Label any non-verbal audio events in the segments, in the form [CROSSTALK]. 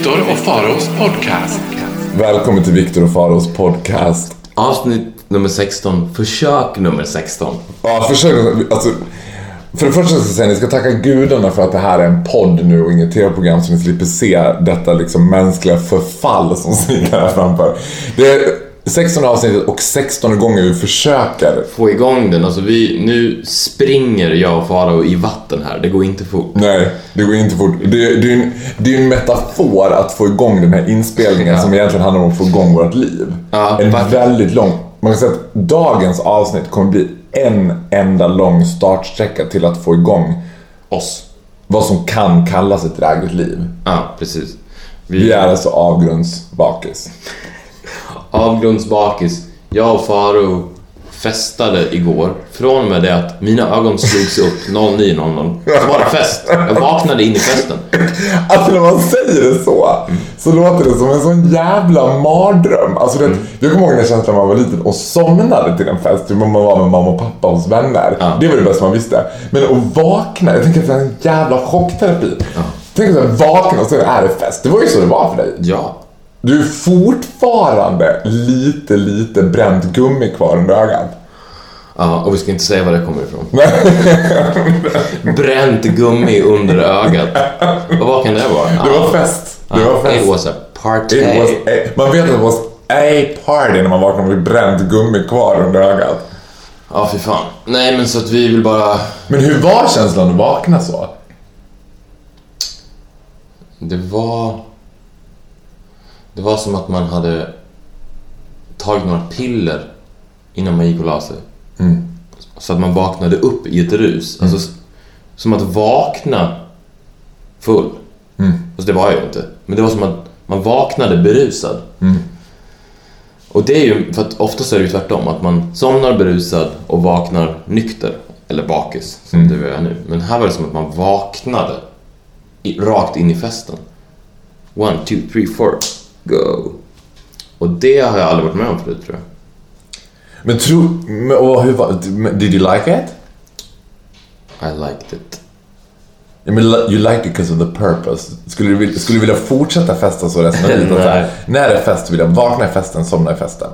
Victor och Faraos podcast. Välkommen till Viktor och Faros podcast. Avsnitt nummer 16, försök nummer 16. Ja, försök alltså, För det första ska jag säga ni ska tacka gudarna för att det här är en podd nu och inget tv-program så ni slipper se detta liksom mänskliga förfall som [LAUGHS] smyger här framför. Det är 16 avsnittet och 16 gånger vi försöker. Få igång den, alltså vi, nu springer jag och Farao i vatten här, det går inte fort. Nej, det går inte fort. Det, det, är en, det är en metafor att få igång den här inspelningen Ja. som egentligen handlar om att få igång vårt liv. Ja, en faktiskt. väldigt lång... Man kan säga att dagens avsnitt kommer bli en enda lång startsträcka till att få igång Oss. vad som kan kallas ett drägligt liv. Ja, precis. Vi är alltså avgrundsbakis. Avgrundsbakis. Jag och Farao festade igår. Från och med det att mina ögon slogs upp 09.00 så var det fest. Jag vaknade in i festen. Alltså när man säger det så, så låter det som en sån jävla mardröm. Alltså det, Jag kommer ihåg den känslan när man var liten och somnade till en fest. Hur man var med mamma och pappa hos vänner. Ja. Det var det bästa man visste. Men att vakna, jag tänker att det är en jävla chockterapi. Tänk att vakna och så är det fest. Det var ju så det var för dig. Ja. Du är fortfarande lite, lite bränt gummi kvar under ögat. Ja, och vi ska inte säga var det kommer ifrån. [LAUGHS] Bränt gummi under ögat. Och vad kan det vara? Det var fest. Det var fest. It was a party. Was a, man vet att det var a party när man vaknar med bränt gummi kvar under ögat. Ja, fy fan. Nej, men så att vi vill bara... Men hur var känslan att vakna så? Det var... Det var som att man hade tagit några piller innan man gick och la sig. Så att man vaknade upp i ett rus. Alltså, s- som att vakna full. Alltså, det var jag ju inte. Men det var som att man vaknade berusad. Och det är ju, för att ofta så är det ju tvärtom. Att man somnar berusad och vaknar nykter. Eller bakis, som du är nu. Men här var det som att man vaknade i, rakt in i festen. One, two, three, four, go. Och det har jag aldrig varit med om förut tror jag. Men tro... Men, och hur var Did you like it? I liked it. I mean, you like it because of the purpose. Skulle du, skulle du vilja fortsätta festa så resten av livet? [LAUGHS] Nej. När är fest vill jag vakna i festen, somna i festen.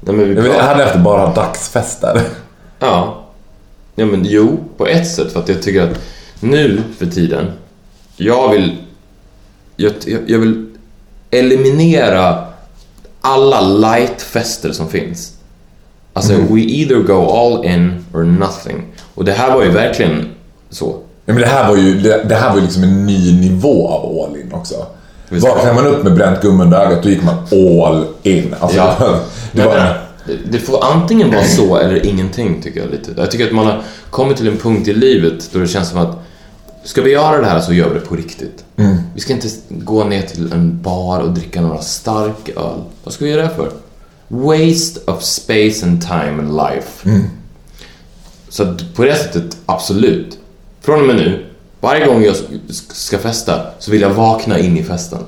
Nej, men vi vill, jag pratar- hade efter bara dagsfester. [LAUGHS] Ja. Ja men jo, på ett sätt. För att jag tycker att nu för tiden, jag vill... Jag, jag jag vill eliminera alla lightfester som finns. Alltså, we either go all in or nothing. Och det här var ju verkligen så. Ja, men det här var ju det, det här var ju liksom en ny nivå av all in också. Vaknade man upp med bränt gummi under ögat, då gick man all in. Alltså, Ja. [LAUGHS] det var, det var, Det, det får antingen vara så eller ingenting tycker jag lite. Jag tycker att man har kommit till en punkt i livet då det känns som att ska vi göra det här så gör vi det på riktigt. Vi ska inte gå ner till en bar och dricka några stark öl. Vad ska vi göra det för? Waste of space and time and life. Så att på det sättet, absolut. Från och med nu, varje gång jag ska festa så vill jag vakna in i festen.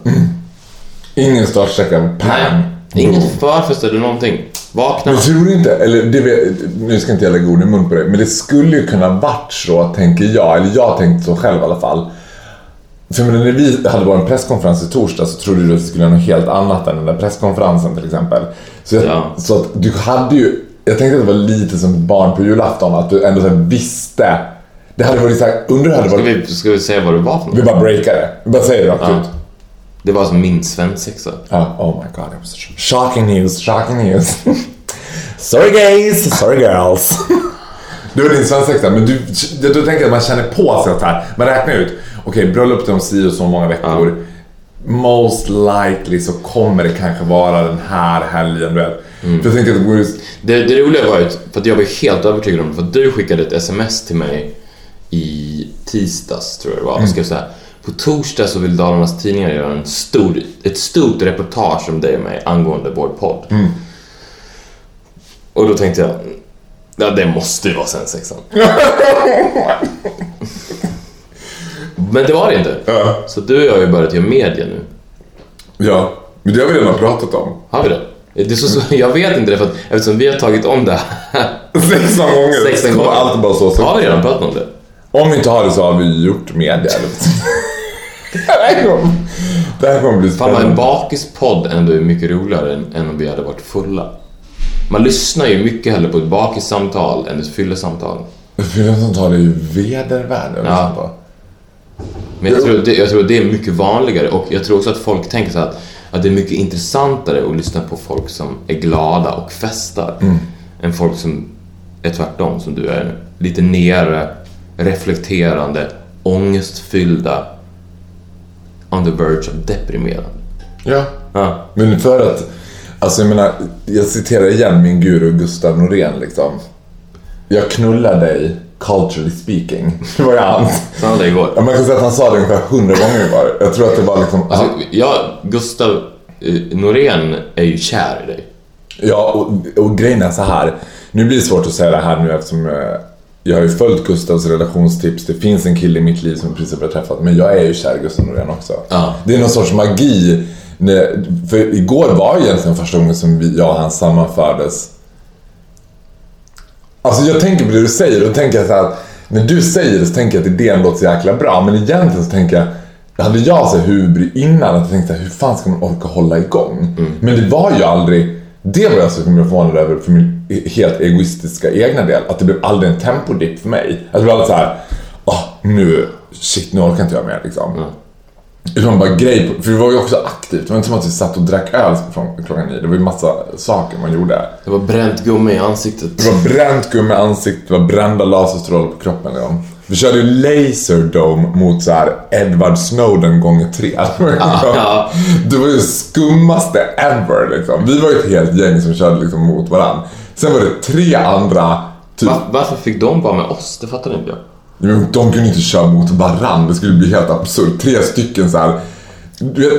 ingen startsträcka. Nej, ingen förfest eller någonting. Vakna. Men tror du inte, eller det vet, nu ska inte jag lägga ord i mun på det, men det skulle ju kunna varit så, tänker jag, eller jag tänkte så själv i alla fall. För men när vi hade vår presskonferens i torsdag så trodde du att vi skulle göra något helt annat än den där presskonferensen till exempel. Så, jag, Ja. så att du hade ju, jag tänkte att det var lite som barn på julafton, att du ändå så visste. Det hade varit såhär, undrar det hade Ska varit. vi, ska vi säga vad det var för något? Vi bara breakar det. Vi bara säger det rakt Ja. ut. Det var som min svensexa. Ja, oh my god, shocking news, shocking news. [LAUGHS] sorry gays, sorry girls. [LAUGHS] Det var din svensexa, men du, du, du tänker att man känner på sig att här, man räknar ut, okej bröllopet om si och så många veckor. Most likely så kommer det kanske vara den här helgen, du vet. För jag tänker att det vore... Det, det roliga var ju för att jag var helt övertygad om för att du skickade ett sms till mig i tisdags, tror jag det var, och skrev så här. På torsdag så vill Dalarnas Tidningar göra en stor, ett stort reportage om dig och mig angående vår podd. Och då tänkte jag, ja det måste ju vara svensexan. Men det var det inte. Ja. Så du och jag har ju börjat göra media nu. Ja, men det har vi redan pratat om. Har vi det? det är så, så, jag vet inte det, för att eftersom vi har tagit om det här 16 gånger. 16 Det kommer gånger. alltid bara så. så. Har vi redan pratat om det? Om vi inte har det så har vi gjort media. [LAUGHS] det här kommer, bli Fan vad en spännande. bakispodd ändå är mycket roligare än, än om vi hade varit fulla. Man lyssnar ju mycket hellre på ett bakissamtal än ett fyllesamtal. Fyllesamtal är ju vedervärde att Ja. på. Men jag tror, det, jag tror det är mycket vanligare och jag tror också att folk tänker så att, att det är mycket intressantare att lyssna på folk som är glada och festar än folk som är tvärtom, som du är. Lite nere, reflekterande, ångestfyllda, on the verge of deprimerande. Ja. Ja. Men för att, alltså jag menar, jag citerar igen min guru Gustav Norén liksom. Jag knullar dig, culturally speaking. [LAUGHS] Det var ju hans. Så han hade igår. Ja, man kan säga att han sa det ungefär hundra gånger var. Jag tror att det var liksom... Alltså, jag, Gustav eh, Norén är ju kär i dig. Ja, och, och grejen är så här. Nu blir det svårt att säga det här nu eftersom eh, jag har ju följt Gustavs relationstips. Det finns en kille i mitt liv som jag precis har träffat. Men jag är ju kär i Gustav Norén också. Ja. Det är någon sorts magi. När, för igår var ju egentligen första gången som jag och han sammanfördes. Alltså jag tänker på det du säger och tänker jag så här att när du säger det så tänker jag att idén låter så jäkla bra. Men egentligen så tänker jag hade jag så huvudbry innan att jag tänkte hur fan ska man orka hålla igång? Men det var ju aldrig det var jag så förvånad över för min helt egoistiska egna del. Att det blev aldrig en tempodipp för mig. Att det blev aldrig så här, ah, nu, shit nu orkar inte jag mer liksom. Utan bara grej för det var ju också aktivt. Det var inte som att vi satt och drack öl från klockan nio. Det var ju massa saker man gjorde. Det var bränt gummi i ansiktet. Det var bränt gummi i ansiktet, det var brända laserstrålar på kroppen. Liksom. Vi körde ju Laserdome mot så här Edward Snowden gånger tre. [LAUGHS] ja. Det var ju skummaste ever liksom. Vi var ju ett helt gäng som körde liksom mot varandra. Sen var det tre andra, typ, Va, varför fick de vara med oss? Det fattar inte jag. Men de kunde inte köra mot varandra. Det skulle bli helt absurt. Tre stycken så här.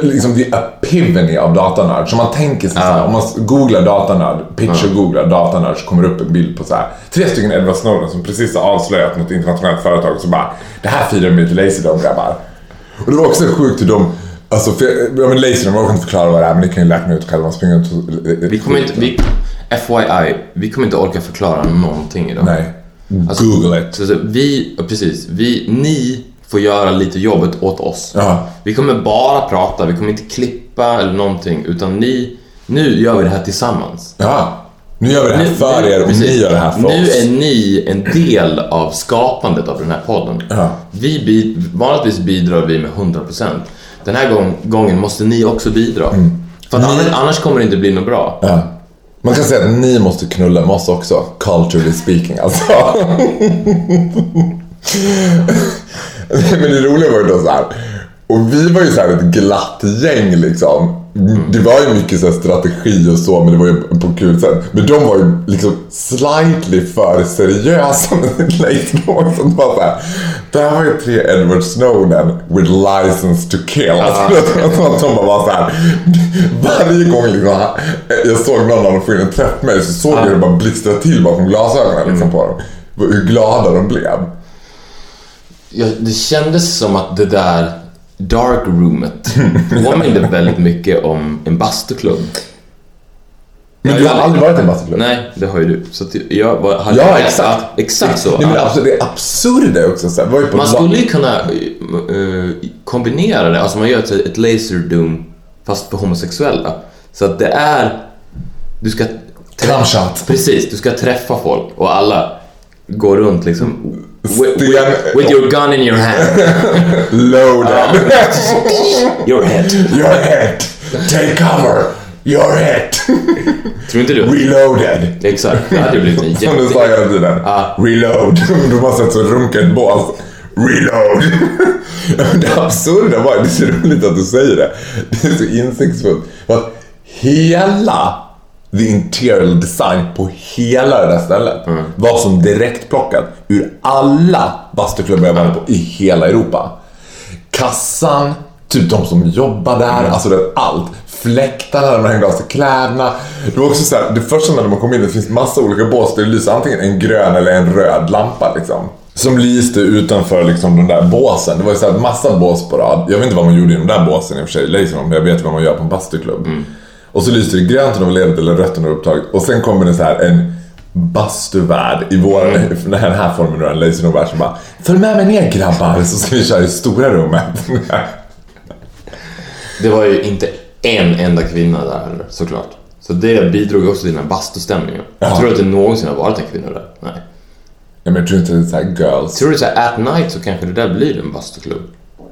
Liksom the epiphany av datanörd. Så man tänker sig här, om man googlar datanörd, picture-googlar datanörd så kommer det upp en bild på så här. Tre stycken Edward Snowden som precis har avslöjat något internationellt företag och så bara Det här firar vi lite Laserdome grabbar. Och det var också sjukt hur de Alltså, för, ja men Laserdome, jag orkar inte förklara vad det är men ni kan ju ut själva. Man springer ut och- Vi kommer inte, vi, FYI, vi kommer inte orka förklara någonting idag. Nej. Alltså- Google it. Så, så, vi, precis, vi, ni får göra lite jobbet åt oss. Ja. Vi kommer bara prata, vi kommer inte klippa eller någonting, utan ni, nu gör vi det här tillsammans. Ja. Nu gör vi det här för er och precis. ni gör det här för nu oss. är ni en del av skapandet av den här podden. Ja. Vi vanligtvis bidrar vi med 100%. Den här gång, gången måste ni också bidra. Mm. För annars, annars kommer det inte bli något bra. Ja. Man kan säga att ni måste knulla med oss också, culturally speaking alltså. [LAUGHS] Men det roliga var ju då så här. Och vi var ju så ett glatt gäng liksom. Det var ju mycket så strategi och så, men det var ju på kul sätt. Men de var ju liksom slightly för seriösa [LAUGHS] med sitt laserlåg. Så det var så här. Det här var ju tre Edward Snowden with license to kill. Alltså, [LAUGHS] att de bara var så här. Varje gång liksom, jag såg någon av dem få in en träff med mig så såg jag det bara blixtra till bakom glasögonen liksom, på dem. Hur glada de blev. Ja, det kändes som att det där dark roomet [LAUGHS] påminde väldigt mycket om en bastuklubb. Men du har aldrig varit i en bastuklubb? Nej, det har ju du. Så jag var, hade Ja, exakt. exakt så. Nej, men absolut, det är absurt det också. Så här, var ju på Man skulle ju kunna eh, kombinera det, alltså man gör ett, ett laserdoom fast för homosexuella. Så att det är... Du ska... Cumshot. Precis, du ska träffa folk och alla går runt liksom... With, with, with your gun in your hand. [LAUGHS] Loaded. [LAUGHS] Your head. Your head. Take cover. Your head. Tror inte du? Reloaded. Exakt, det hade blivit en Som du sa hela tiden. Ja. Reload. De har sett så runka ett bås. Reload. [LAUGHS] Det absurda var, det är så roligt att du säger det. Det är så insiktsfullt. Hela the interior design på hela det där stället var som direktplockat ur alla bastuklubbar jag var på i hela Europa. Kassan, typ de som jobbar där, alltså det, allt. Fläktarna där man hängde av sig kläderna. Det var också så här, det första när man kom in, det finns massa olika bås där det lyser antingen en grön eller en röd lampa liksom. Som lyste utanför liksom de där båsen. Det var ju så här massa bås på rad. Jag vet inte vad man gjorde i de där båsen i och för sig, Laserman, men jag vet vad man gör på en bastuklubb. Och så lyste det grönt när det var ledigt eller rött var upptaget. Och sen kommer det så här en bastuvärd i vår, [LAUGHS] den här formen då, en Laserman som bara Följ med mig ner grabbar så ska vi köra i stora rummet. [LAUGHS] Det var ju inte en enda kvinna där heller, såklart. Så det bidrog också till den här bastustämningen. Ja. Jag tror inte det någonsin har varit en kvinna där. Nej. Nej, men jag tror inte det är så här girls. Tror du så här, at night så kanske det där blir en bastuklubb? Ja,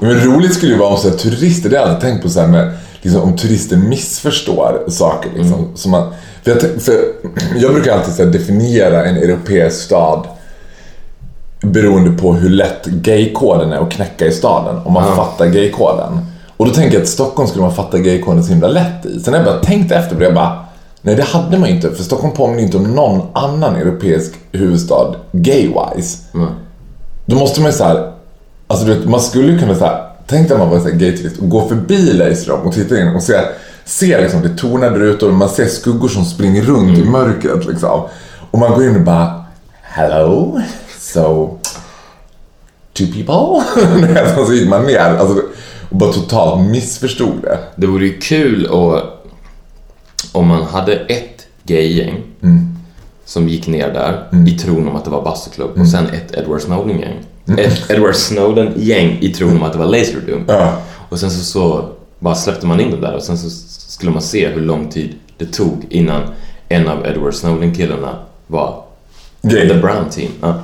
Men roligt skulle ju vara om så här, turister, det har jag alltid tänkt på så här med, liksom, om turister missförstår saker. Liksom, som man, för, jag, för jag brukar alltid så definiera en europeisk stad beroende på hur lätt gaykoden är att knäcka i staden. Om man fattar gaykoden. Och då tänker jag att Stockholm skulle man fatta gaykoden så himla lätt i. Sen har jag bara tänkt efter på det, jag bara Nej det hade man ju inte, för Stockholm påminner inte om någon annan europeisk huvudstad gay-wise. Då måste man ju såhär, alltså du vet, man skulle kunna såhär, tänk dig att man var såhär gayturist och gå förbi Laserrom och titta in och se, se liksom det tornade rutor, man ser skuggor som springer runt i mörkret liksom. Och man går in och bara, hello, so, two people? [LAUGHS] och så gick man ner, alltså, och bara totalt missförstod det. Det vore ju kul och, om man hade ett gaygäng som gick ner där i tron om att det var bastuklubb och sen ett Edward Snowden-gäng. Edward Snowden-gäng i tron om att det var Laserdome. Ja. Och sen så, så bara släppte man in dem där och sen så skulle man se hur lång tid det tog innan en av Edward Snowden-killarna var Gay. The Brown Team. Ja.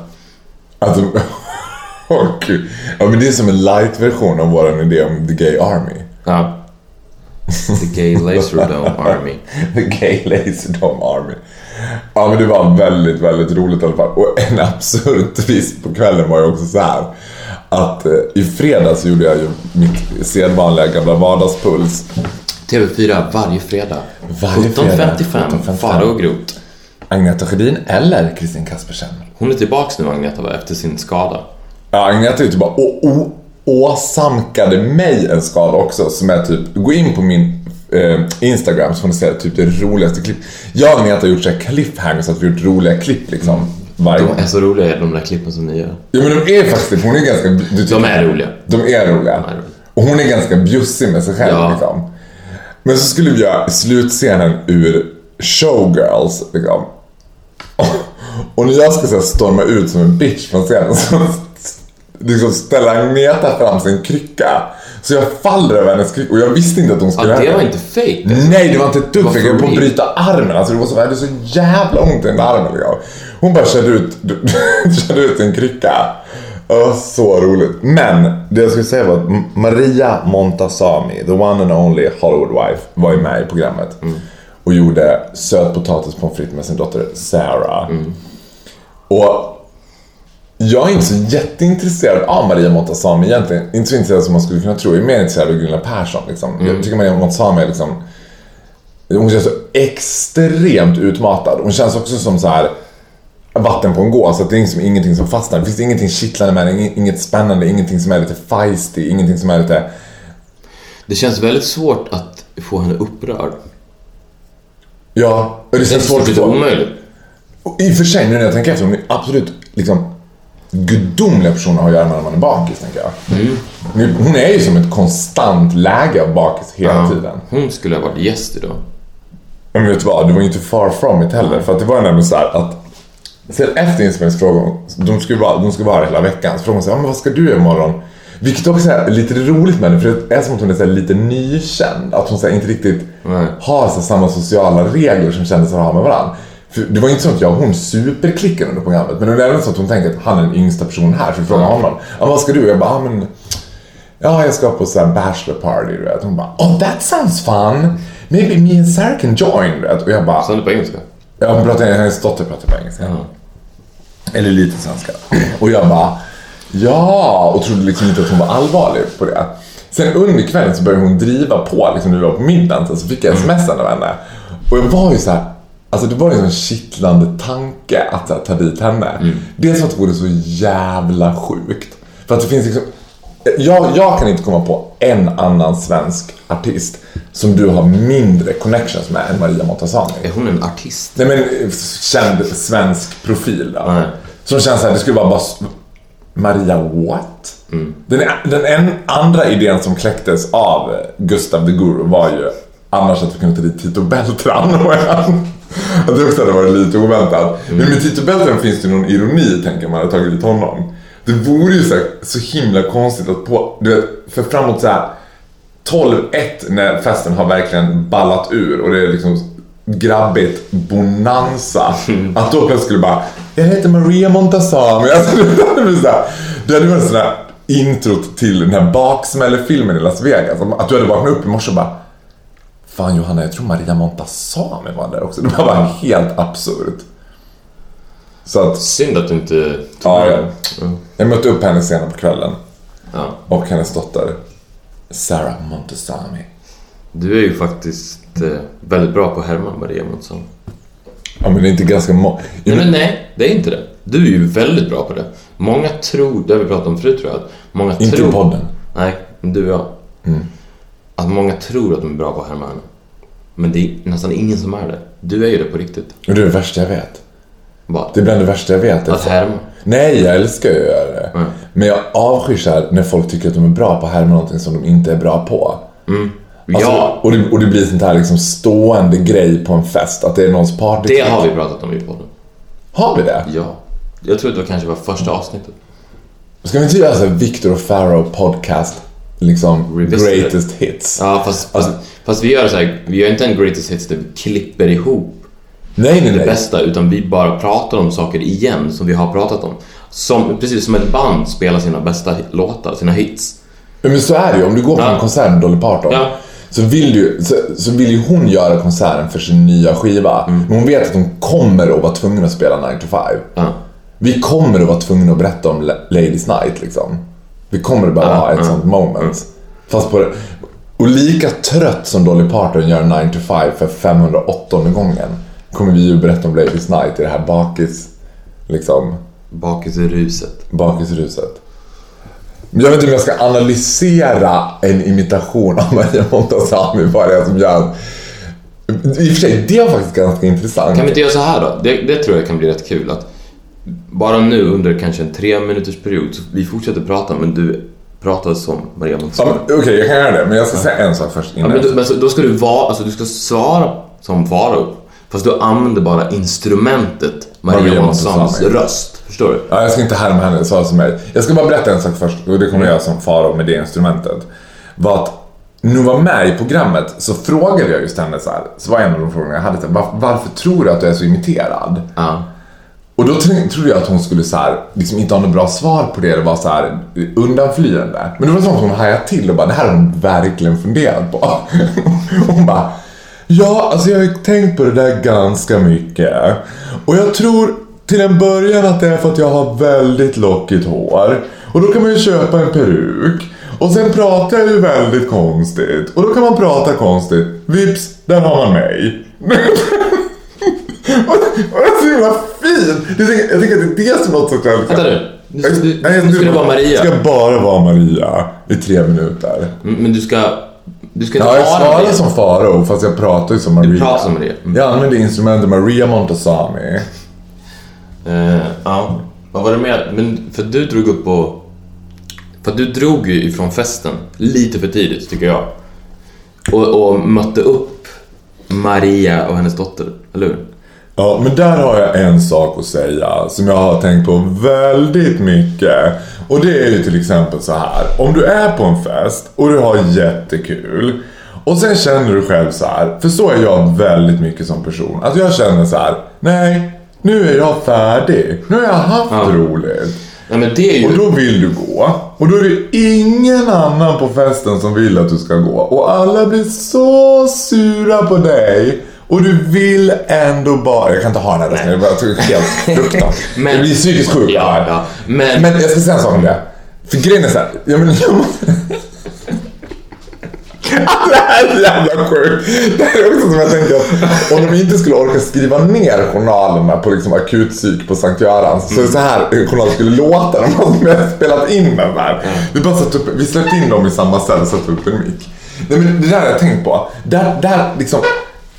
Alltså, [LAUGHS] gud. Ja men det är som en light-version av vår idé om The Gay Army. ja. The Gay [LAUGHS] Laserdome Army. The Gay Laserdome Army. Ja men det var väldigt, väldigt roligt i alla fall. Och en [LAUGHS] absurd twist på kvällen var ju också så här. Att eh, i fredags gjorde jag ju mitt sedvanliga gamla vardagspuls. TV4 varje fredag. Varje fredag, 17.55. 17.55. Farao och Groth. Agneta Sjödin eller Kristin Kaspersen. Hon är tillbaks nu, Agneta, va, efter sin skada. Ja, Agneta är ju å- å- åsamkade mig en skada också som är typ, gå in på min eh, Instagram så får ni se typ det roligaste klipp. Jag och Agneta har gjort så här cliffhangers, så att vi har gjort roliga klipp liksom. Varje. De är så roliga, de där klippen som ni gör. Ja men de är faktiskt hon är ganska... Du De är roliga. De är roliga. är roliga. Och hon är ganska bjussig med sig själv Ja. liksom. Men så skulle vi göra slutscenen ur Showgirls liksom. Och, och när jag ska så här, storma ut som en bitch från scenen [LAUGHS] så liksom ställer Agneta fram sin krycka. Så jag faller över hennes krycka och jag visste inte att hon Ja, skulle det hända. var inte fake. alltså. Nej, det var inte ett dugg Det fake. Jag höll på att bryta armen. Alltså det var så, jag hade så jävla ont i den armen. Liksom. Hon bara körde ut, [LAUGHS] körde ut en krycka. Oh, så roligt. Men det jag skulle säga var att Maria Montazami, the one and only Hollywood wife, var ju med i programmet. Och gjorde sötpotatis pommes frites med sin dotter Sarah. Och jag är inte så jätteintresserad av Maria Montazami egentligen. Inte så intresserad som man skulle kunna tro. Jag är mer intresserad av Gunilla Persson. Liksom. Jag tycker Maria Montazami är liksom... Hon känns så extremt utmatad. Hon känns också som så här vatten på en gås. Så att det är liksom ingenting som fastnar. Det finns ingenting kittlande med det. Inget spännande. Ingenting som är lite feisty. Ingenting som är lite... Det känns väldigt svårt att få henne upprörd. Ja, det Det känns känns svårt att få... omöjligt. Och I och för sig, nu när jag tänker efter, hon är absolut liksom gudomliga personer att ha att göra med när man är bakis, tänker jag. Nu- Hon är ju som ett konstant läge av bakis hela tiden. Hon skulle ha varit gäst idag. Men vet du vad, det var ju inte far from it heller. För att det var nämligen så att sen efter inspelningsfrågan, de skulle vara, de skulle vara här hela veckan, så frågade hon så här, "Ja, men vad ska du göra imorgon? Vilket också är lite roligt med det, för det är som att hon är lite nykänd. Att hon så inte riktigt Nej. har så samma sociala regler som kändisar har med varandra. Det var inte så att jag och hon superklickade under programmet, men det var även så att hon tänkte att han är den yngsta personen här, så vi frågade honom. Ja, vad ska du? Jag bara, ja men... Ja, jag ska på så här bachelor party, du vet. Hon bara, oh that sounds fun! Maybe me and Sarah can join, vet. Och jag bara, Sa du på engelska? Ja, hon pratar, hennes dotter pratar på engelska. Eller lite svenska. Och jag bara, ja, och trodde liksom inte att hon var allvarlig på det. Sen under kvällen så började hon driva på, liksom när vi var på middagen, så fick jag sms av henne. Och jag var ju så här, alltså det var ju en kittlande tanke att här, ta dit henne. Dels för att det vore så jävla sjukt. För att det finns liksom, jag, jag kan inte komma på en annan svensk artist som du har mindre connections med än Maria Montazami. Är hon en artist? Nej men känd svensk profil då. Nej. Som känns såhär, det skulle vara bara... Maria what? Den, den en andra idén som kläcktes av Gustav the Guru var ju annars att vi kunde ta dit Tito Beltran. [LAUGHS] Och jag- Att det också hade varit lite oväntat. Men med Tito Beltran finns det någon ironi, tänker man, att tagit dit honom. Det vore ju så, här, så himla konstigt att på, du vet, för framåt så här 12-1 när festen har verkligen ballat ur och det är liksom grabbigt bonanza. Att då plötsligt skulle bara Jag heter Maria Montazami. [LAUGHS] Alltså, det hade blivit så här- det hade varit en sån här introt till den här baksmällefilmen i Las Vegas. Att du hade vaknat upp i morse och bara Fan Johanna, jag tror Maria Montazami var där också. Det var bara helt absurt. Så att, Synd att du inte tog ja, med jag, den. jag mötte upp henne senare på kvällen. ja. Och hennes dotter Sarah Montazami. Du är ju faktiskt eh, väldigt bra på att härma Maria Månsson. Ja men det är inte ganska må... Nej, men nej, det är inte det. Du är ju väldigt bra på det. Många tror, det har vi pratat om förut tror jag, att många Inte tror... i podden. Nej, du och jag. Att många tror att de är bra på att härma henne. Men det är nästan ingen som är det. Du är ju det på riktigt. Och det är det värsta jag vet. Vad? Det är bland det värsta jag vet. Att härma. Nej, jag älskar ju att göra det. Mm. Men jag avskyr när folk tycker att de är bra på att härma någonting som de inte är bra på. Alltså, ja, och, det, och det blir sånt här liksom stående grej på en fest. Att det är någons party. det har vi pratat om i podden. Har vi det? Ja. Jag tror att det kanske var första avsnittet. Ska vi inte göra så Victor och Farrow podcast? Liksom Revisited. greatest hits. Ja, fast, fast, fast vi gör så här, vi gör inte en greatest hits där vi klipper ihop nej, nej, det nej. bästa, utan vi bara pratar om saker igen som vi har pratat om. Som, precis som ett band spelar sina bästa låtar, sina hits. Men så är det ju. Om du går på Ja. en konsert med Dolly Parton. Ja. Så, vill du, så, så vill ju hon göra konserten för sin nya skiva. Mm. Men hon vet att hon kommer att vara tvungen att spela 9 to 5. Ja. Vi kommer att vara tvungna att berätta om La- Ladies Night liksom. Vi kommer bara ha ett sånt moment. Fast på det. Och lika trött som Dolly Parton gör 9 to 5 för 508 gången kommer vi ju berätta om Ladies Night i det här bakis, liksom, bakisruset. Men Jag vet inte om jag ska analysera en imitation av Maria Montazami, vad det är som gör... I och för sig, det var faktiskt ganska intressant. Kan vi inte göra så här då? Det, det tror jag kan bli rätt kul att bara nu under kanske en tre minuters period, så vi fortsätter prata men du pratar som Maria Ja, Montazami. men Okej, jag kan göra det, men jag ska säga en sak först Ja, innan. men då, men så, då ska du vara, alltså du ska svara som Farao. Fast du använder bara instrumentet Maria, Maria Montazamis röst. Förstår du? Ja, jag ska inte härma henne, sa som mig. Jag ska bara berätta en sak först, och det kommer jag göra som faro med det instrumentet. Var att när hon var med i programmet så frågade jag just henne så här, så var en av de frågorna jag hade, så här, varför tror du att du är så imiterad? Ja. Och då trodde jag att hon skulle så här, liksom inte ha något bra svar på det, det var så här undanflyende. Men det var som att hon hajade till och bara, det här har hon verkligen funderat på. [LAUGHS] Hon bara, ja, alltså jag har ju tänkt på det där ganska mycket. Och jag tror till en början att det är för att jag har väldigt lockigt hår. Och då kan man ju köpa en peruk. Och sen pratar jag ju väldigt konstigt. Och då kan man prata konstigt. Vips, där har man mig. [LAUGHS] Och och det är så himla fint! Jag tycker, jag tycker att det är det som är något sorts... Vänta nu. Nu, Jag- du, nej, nu ska det vara Maria. ska bara vara Maria i tre minuter. Men du ska... Du ska inte Ja, jag vara svarar som Farao fast jag pratar ju som Maria. pratar som Maria. Mm. Jag använder instrumentet Maria Montazami. Eh, ja. Vad var det mer? Men för du drog upp på... För du drog ju ifrån festen lite för tidigt, tycker jag. Och, och mötte upp Maria och hennes dotter, eller hur? Ja, men där har jag en sak att säga som jag har tänkt på väldigt mycket. Och det är ju till exempel så här. Om du är på en fest och du har jättekul. Och sen känner du själv så här, för så är jag väldigt mycket som person. Att jag känner så här, nej, nu är jag färdig. Nu har jag haft Ja. roligt. Är ju... Och då vill du gå. Och då är det ingen annan på festen som vill att du ska gå. Och alla blir så sura på dig. Och du vill ändå bara... Jag kan inte ha den här rösten. Jag bara- helt [LAUGHS] fruktansvärt. Men- Jag blir psykiskt sjuk Ja, ja. Men- Men jag ska säga en sak om det. För grejen är så här. Jag, men, jag, måste, [LAUGHS] Det här är jävla sjukt. Det här är också som jag tänker att om de inte skulle orka skriva ner journalerna på liksom akutpsyk på Sankt Görans så är det så här journalen skulle låta man har spelat in den där. Vi bara satt upp, vi släppte in dem i samma cell och satte upp en mick. Nej men det där har jag tänkt på. Där, där liksom,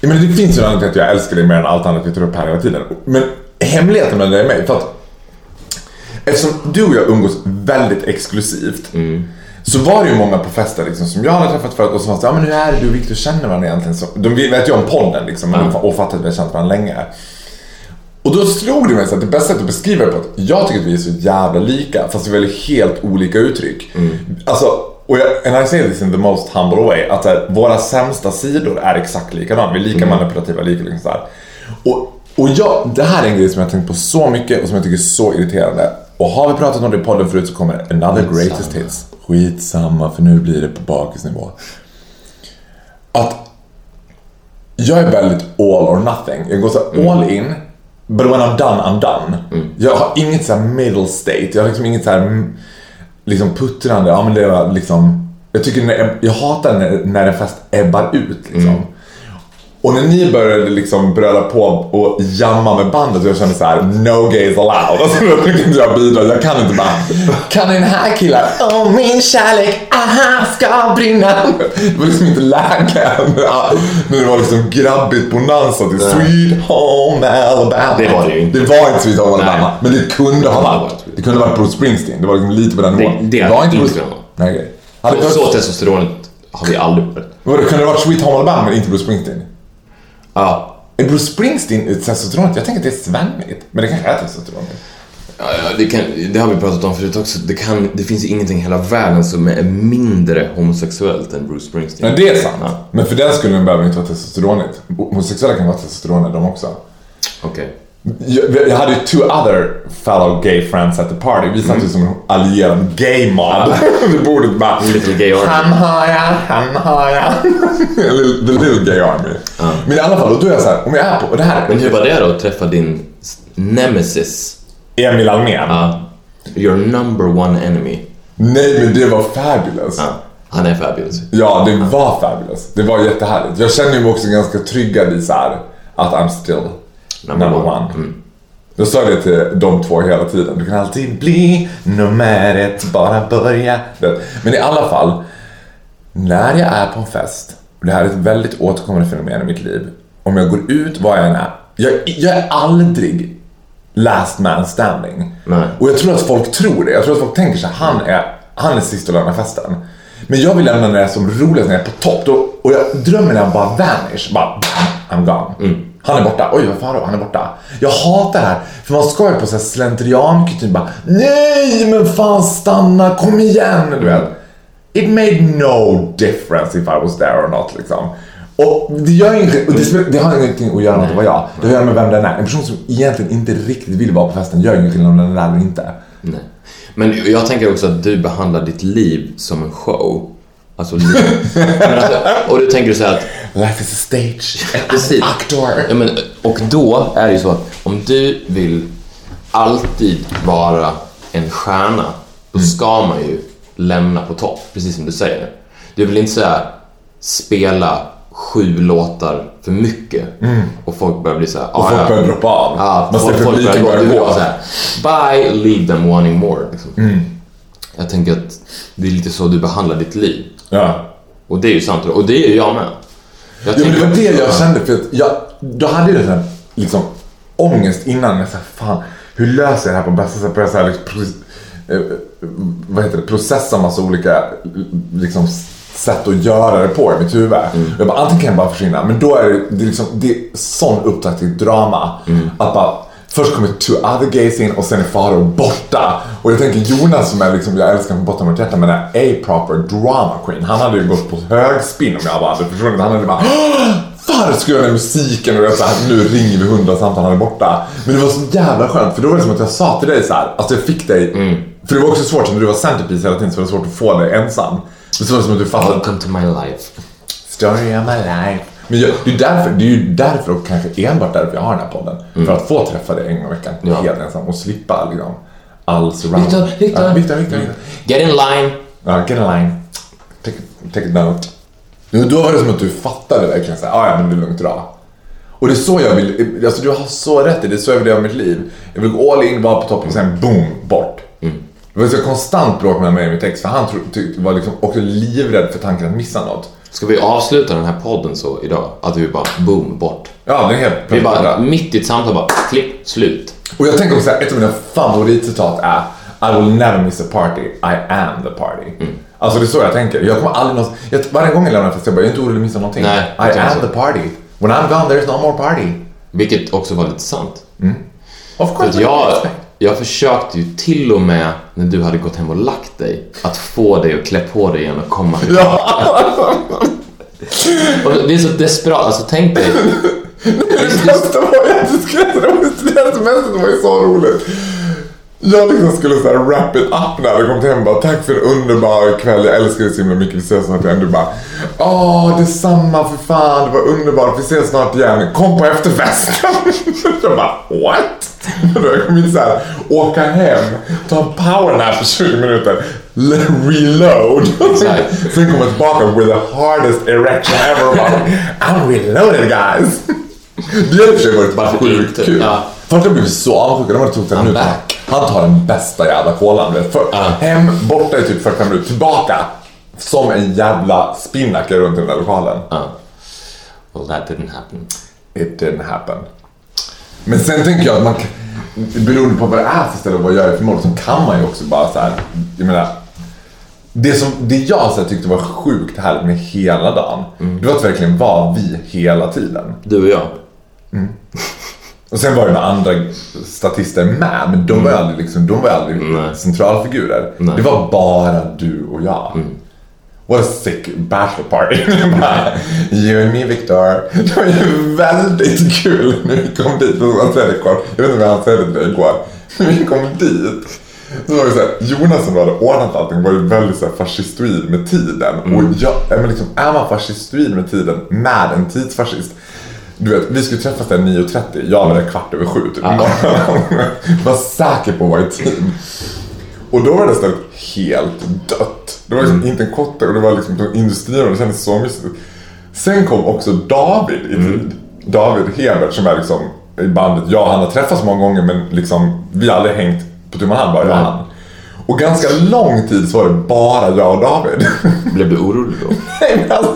jag menar, det finns ju en anledning till att jag älskar dig mer än allt annat vi tar upp här hela tiden. Men hemligheten med det är mig, för att Eftersom du och jag umgås väldigt exklusivt så var det ju många på fester liksom, som jag hade träffat förut och som så, ja men hur är det du och Victor känner varandra egentligen? Så, de vet ju om podden liksom men och fattat att vi har känt varandra länge. Och då slog det mig så att det bästa sättet att beskriva det på att jag tycker att vi är så jävla lika fast vi väljer helt olika uttryck. Alltså, och jag, and I say this in the most humble way, att här, våra sämsta sidor är exakt likadana. Vi är lika manipulativa, lika liksom så här. Och, och jag, det här är en grej som jag har tänkt på så mycket och som jag tycker är så irriterande. Och har vi pratat om det i podden förut så kommer another greatest hits. Skitsamma för nu blir det på bakisnivå. Att jag är väldigt all or nothing. Jag går så här all in, but when I'm done, I'm done. Jag har inget så här middle state. Jag har liksom inget så här mm, liksom puttrande. Ja, men det var liksom... Jag tycker när, jag hatar när, när en fest ebbar ut liksom. Mm. Och när ni började liksom bröla på och jamma med bandet jag kände så här: no gays allowed. Alltså då tyckte inte jag bidra. Jag kan inte bara, kan den här killen, åh min kärlek, aha, ska brinna. Det var liksom inte läge. När det var liksom grabbigt bonanza till Sweet Home Alabama. Det var det ju inte. Det var inte Sweet Home Alabama. Nej. Men det kunde ha var varit. Det kunde ha varit Bruce Springsteen. Det var liksom lite på den nivån. det var inte Bruce. Nej. Hade det så testosteronet har vi aldrig. Vadå, kunde det varit Sweet Home Alabama men inte Bruce Springsteen? Ja. Är Bruce Springsteen testosteronet? Jag tänker att det är svennigt. Men det kanske är testosteronet. Ja, ja, det, kan, det har vi pratat om förut också. Det, kan, det finns ingenting i hela världen som är mindre homosexuellt än Bruce Springsteen. Nej, det är sant. Ja. Men för den skulle behöver inte vara testosteronet. Homosexuella kan vara testosteroner de också. Okej. Jag, jag hade ju two other fellow gay friends at the party. Vi satt ju som en allierad gay mob vid [LAUGHS] bordet bara Little gay army. Han har jag, han har jag. [LAUGHS] The little gay army. Men i alla fall, och då är jag så här, om jag är på, och det här Men hur var det då att träffa din nemesis? Emil Almén. Ja. Your number one enemy. Nej men det var fabulous. Ja. Han är fabulous. Ja, det var fabulous. Det var jättehärligt. Jag känner mig också ganska tryggad i så här att I'm still number, Number one. one. Jag sa det till de två hela tiden. Du kan alltid bli nummer ett, bara börja. Det- Men i alla fall, när jag är på en fest, och det här är ett väldigt återkommande fenomen i mitt liv. Om jag går ut, vad jag än är. Jag, jag är aldrig last man standing. Nej. Och jag tror att folk tror det. Jag tror att folk tänker så här, han är, han är sist att lämna festen. Men jag vill lämna när jag är som roligast, när jag är på topp. Då, och jag drömmer när han bara vanish. Bara, I'm gone. Han är borta. Oj, vad fan då? Han är borta. Jag hatar det här. För man ska ju på så här slentriankutym bara, nej men fan stanna, kom igen. Du vet. It made no difference if I was there or not liksom. Och det gör och det, det har ingenting att göra med att det var jag. Det har att göra med vem den är. En person som egentligen inte riktigt vill vara på festen gör ingen skillnad om den är där eller inte. Nej. Men jag tänker också att du behandlar ditt liv som en show. Alltså. Men alltså, och du tänker så här att Life is a stage. Precis. Actor. Ja, men, och då är det ju så att om du vill alltid vara en stjärna, då ska man ju lämna på topp, precis som du säger. Du vill inte säga spela sju låtar för mycket och folk börjar bli så här, Och "Ah, folk ja." börjar droppa av. Ja, Man ser folk, publiken börjar gå. Du gå. vara så här, bye, leave them wanting more. Liksom. Jag tänker att det är lite så du behandlar ditt liv. Ja. Och det är ju sant, och det är ju jag med. Jag Ja, men det var det jag kände för att jag, då hade jag sån liksom ångest innan. Jag sa fan, hur löser jag det här på bästa sätt? Började så här, liksom, eh, vad heter det, processa massa olika liksom, sätt att göra det på i mitt huvud. Jag bara, antingen kan jag bara försvinna, men då är det, det är liksom, det är sån upptakt till drama. Att bara, först kommer two other gays in och sen är Farao borta. Och jag tänker Jonas som är liksom, jag älskar från botten av mitt hjärta, men är a-proper drama queen. Han hade ju gått på högspinn om jag bara hade försvunnit. Han hade bara varför skulle jag den musiken och jag så här, nu ringer vi hundra samtal, han är borta. Men det var så jävla skönt för då var det som att jag sa till dig så här, alltså jag fick dig, för det var också svårt när du var centerpiece hela tiden så var det svårt att få dig ensam. Men så var det som att du fattade, Welcome to my life. story of my life. Men jag, det, är därför, det är ju därför och kanske enbart därför jag har den här podden. För att få träffa dig en gång i veckan, Ja. helt ensam och slippa liksom all surround. Victor, Victor. Ja, Victor, Victor, Victor. Get in line. Ja, get in line. Take, take a note. Då var det som att du fattade verkligen såhär, "Ah, ja men det är lugnt idag. Och det är så jag vill, alltså du har så rätt i det, är så jag vill leva mitt liv. Jag vill gå all in, vara på toppen, sen boom, bort. Det var så konstant bråk med mig och mitt ex, för han tro, var liksom också livrädd för tanken att missa något. Ska vi avsluta den här podden så idag? Att vi bara boom, bort. Ja, det är helt Vi bara perfekt. mitt i ett samtal bara klipp, slut. Och jag tänker också att ett av mina favoritcitat är I will never miss a party, I am the party. Alltså det är så jag tänker. Jag kommer aldrig någonsin... Jag, varje gång jag lämnar en fest jag bara, jag är inte orolig att missa någonting. Nej, I am jag the party. When I'm gone there's no more party. Vilket också var lite sant. Of För course. jag, jag försökte ju till och med när du hade gått hem och lagt dig att få dig att klä på dig igen och komma [LAUGHS] till Och det är så desperat, alltså tänk dig. [LAUGHS] Det bästa var ju att du skrattade. Ju det var ju så roligt. Jag liksom skulle så här wrap it up när jag kom hem bara tack för en underbar kväll, jag älskar dig så himla mycket, vi ses snart igen. Du bara åh detsamma för fan, det var underbart, vi ses snart igen, kom på efterfesten. [LAUGHS] Jag bara what? Då [LAUGHS] jag kom in så här, åka hem, ta en powernap på 20 minuter, reload. Exakt. [LAUGHS] Sen komma tillbaka with the hardest erection ever. Bara, I'm reloaded guys. Det har i och för sig varit sjukt inte? kul. Ja. Folk har blivit så avundsjuka. De har tagit en minut. Han tar den bästa jävla kolan. vet du. För, Ja. Hem, borta i typ 45 minuter, tillbaka. Som en jävla spinnaker runt i den där lokalen. Ja. Well that didn't happen. It didn't happen. Men sen tänker jag att man kan- beroende på vad det är för ställe och vad jag är för mål så kan man ju också bara så här. Jag menar. Det, som, det jag så här, tyckte var sjukt härligt med hela dagen. Det var att verkligen vara vi hela tiden. Du och jag. [LAUGHS] Och sen var det några andra statister med, men de var ju aldrig, liksom, de var aldrig Nej. centralfigurer. Nej. Det var bara du och jag. What a sick bachelor party. [LAUGHS] You and me Victor. Det var ju väldigt kul när vi kom dit. Jag vet inte vad han säger till dig igår. När vi kom dit. Så var det så här, Jonas som hade ordnat allting var ju väldigt så här fascistoid med tiden. Och jag, ja, men liksom, är man fascistoid med tiden med en tidsfascist. Du vet, vi skulle träffas där 9.30. Jag var där kvart över sju typ. [LAUGHS] var säker på att vara i tid. Och då var det stället helt dött. Det var liksom inte en kotte och det var liksom industrin och det kändes så mysigt. Sen kom också David i tid. David Hebert som är liksom i bandet. Jag och han har träffats många gånger men liksom vi har aldrig hängt på tu man hand bara jag och han. Och ganska lång tid så var det bara jag och David. Blev du orolig då? [LAUGHS] Nej, men alltså,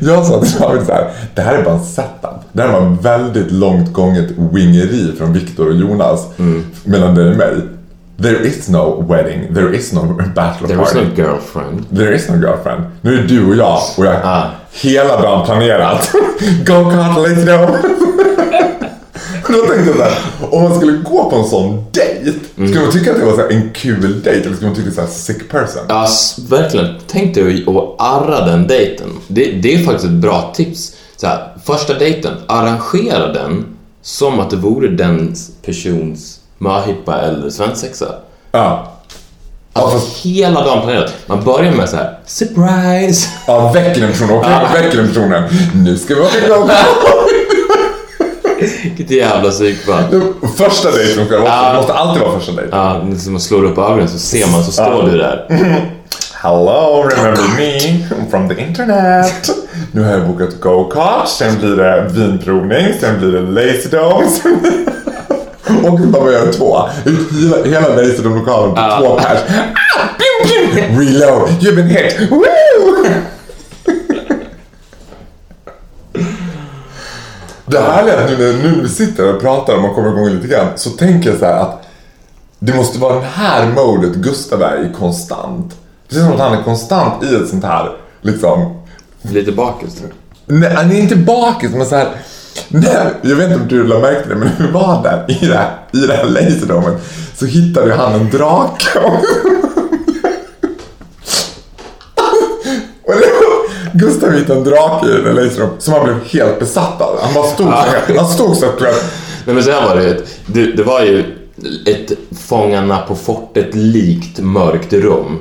jag sa till David så här, det här är bara en setup. Det här var väldigt långt gånget wingeri från Viktor och Jonas mellan dig och mig. There is no wedding, there is no bachelor There party. no girlfriend. There is no girlfriend. Nu är det du och jag och jag Ah. hela dagen planerat. [LAUGHS] Go kart, let's go. [LAUGHS] Då tänkte jag såhär, om man skulle gå på en sån dejt, skulle man tycka att det var en kul dejt eller skulle man tycka såhär sick person? Ja, verkligen. Tänk dig att arra den dejten. Det, det är faktiskt ett bra tips. Så här, första dejten, arrangera den som att det vore den persons möhippa eller svensexa. Ja. Ja, Alltså fast, hela dagen planerat. Man börjar med så här: surprise! ja, väcker den personen, okej, Ja. väcker den personen. Nu ska vi åka go [LAUGHS] Vilket jävla psykfall. Första dejten ska Ja. det måste alltid vara första dejten. Ja, det är som att slå upp ögonen så ser man så står du där. [LAUGHS] Hello, remember me from the internet. Nu har jag bokat go-kart, sen blir det vinprovning, sen blir det lazy domes. Och bara vad gör två? Hela, hela lazy lokalen på två pers. Ah. Reload, you've been hit. Woo! Det härliga är att nu när, vi sitter och pratar och man kommer igång lite grann så tänker jag så att det måste vara den här modet Gustav är i konstant. Det känns som att han är konstant i ett sånt här, liksom... Lite bakis. Nej, han är inte bakis, men så här... Nej, jag vet inte om du lade märke till det, men när vi var där i det här, i det här laserdomen så hittade han en drake. Och det Gustav hittade en drake i den laserdomen som han blev helt besatt av. Han bara stod så här, han stod så här, Nej men så här var det ju. Det, det var ju ett Fångarna på fortet likt mörkt rum.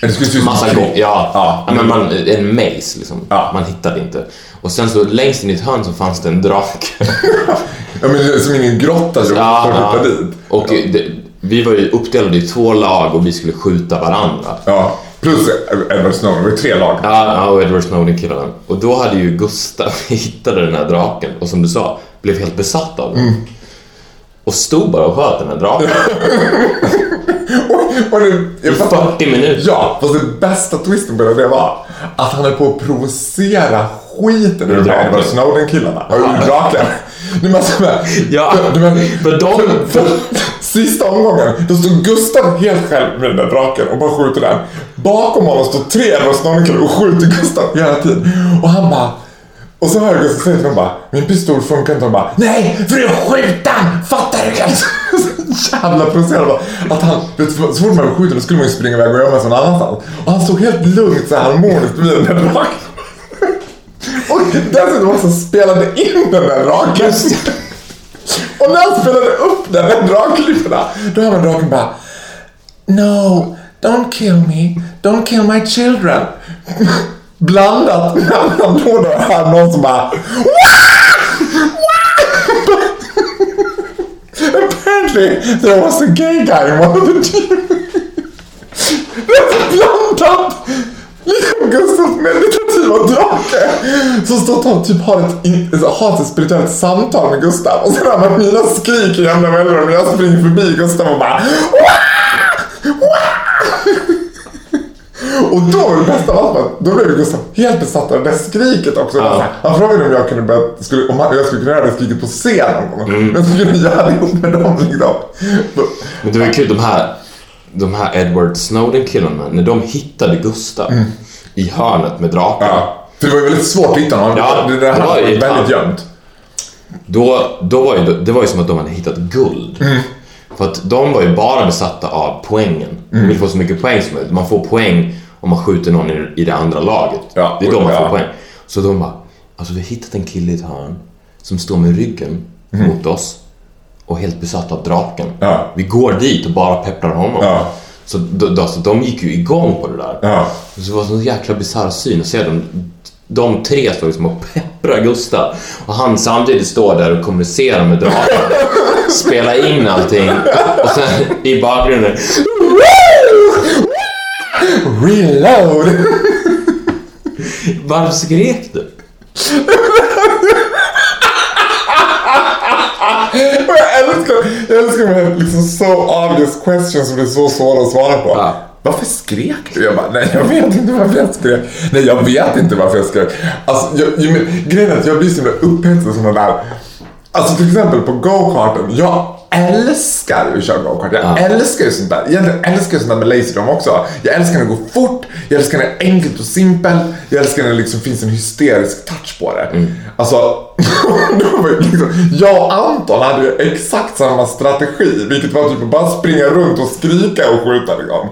Det skulle se ut som Massa en gånger. Ja, Ja. ja. men man, en maze liksom. Ja. Man hittade inte. Och sen så längst in i ett hörn så fanns det en drake. [LAUGHS] Ja, men som ingen grotta som Ja, ja. dit. Och det, vi var ju uppdelade i två lag och vi skulle skjuta varandra. Ja, Plus Edward Snowden, det var tre lag. Ja, ja, och Edward Snowden-killarna. Och då hade ju Gustav [LAUGHS] hittade den här draken och som du sa, blev helt besatt av den. Och stod bara och sköt den här draken [LAUGHS] Och det, jag i fattar- 40 minuter. Ja, fast det bästa twisten på det, det var att han höll på att provocera skiten ur draken. Edward Snowden-killarna. Och ur draken. Du måste med. Ja, du men, för de- för, sista omgången, då stod Gustav helt själv med den där draken och bara skjuter den. Bakom honom står tre Edward Snowden-killar och skjuter Gustav hela tiden. Och han bara och så hör jag Gustav säga till dem bara Min pistol funkar inte. De bara Nej, för att skjuta han! Fattar du? Så [LAUGHS] jävla provocerande. Att han, så fort man skjuter då skulle man ju springa iväg och gömma sig någon annanstans. Och han stod helt lugnt så här harmoniskt vid den där draken. [LAUGHS] Och dessutom också spelade in den där draken. [LAUGHS] Och när han spelade upp den där dragklipporna, då hör man draken bara No, don't kill me. Don't kill my children. Blandat med att och då hör någon som bara [LAUGHS] Apparently there was a gay guy in one of the team. [LAUGHS] Det är så blandat! Liksom Gustavs meditativa drake som står och typ har ett, har ett spirituellt samtal med Gustav och sen hör man mina skrik i jämna mellanrum och jag springer förbi Gustav och bara "Wah! Wah!" Och då det bästa av allt då blev Gustav helt besatt av det där skriket också. Ja. Han frågade om jag kunde börja, skulle, om jag skulle kunna göra det skriket på scen någon gång. Mm. Men så skulle jag göra det ihop med dem liksom. Men det var ju kul, de här, de här Edward Snowden-killarna, när de hittade Gustav i hörnet med draken. Ja. För det var ju väldigt svårt att hitta honom. Ja, det där det var var ju väldigt fan. gömt. Då, då var ju, det var ju som att de hade hittat guld. Mm. För att de var ju bara besatta av poängen. De Mm. vill få så mycket poäng som möjligt. Man får poäng om man skjuter någon i, det andra laget. Ja, det är då man ja. får poäng. Så de bara, alltså vi har hittat en kille i ett hörn som står med ryggen mot oss och helt besatt av draken. Mm. Ja. Vi går dit och bara pepprar honom. Ja. Så, då, så de gick ju igång på det där. Ja. Så var det en sån jäkla bisarr syn att se dem. De tre står liksom och pepprar Gustav och han samtidigt står där och kommunicerar med draken. [LAUGHS] spelar in allting och sen i bakgrunden Reload! Varför skrek du? Jag älskar, jag älskar med liksom so obvious questions som är så svåra att svara på. Ja. Varför skrek du? Jag bara, nej jag vet inte varför jag skrek. Nej jag vet inte varför jag skrek. Alltså, jag, jag, men, grejen är att jag blir så himla upphetsad den där. Alltså till exempel på go-karten. Jag älskar att köra go-kart. Jag Ja. älskar ju sånt där. Jag älskar ju sånt där med laserdom också. Jag älskar när det går fort. Jag älskar när det är enkelt och simpelt. Jag älskar när det liksom finns en hysterisk touch på det. Alltså, [LAUGHS] var ju liksom, jag och Anton hade ju exakt samma strategi. Vilket var typ att bara springa runt och skrika och skjuta liksom.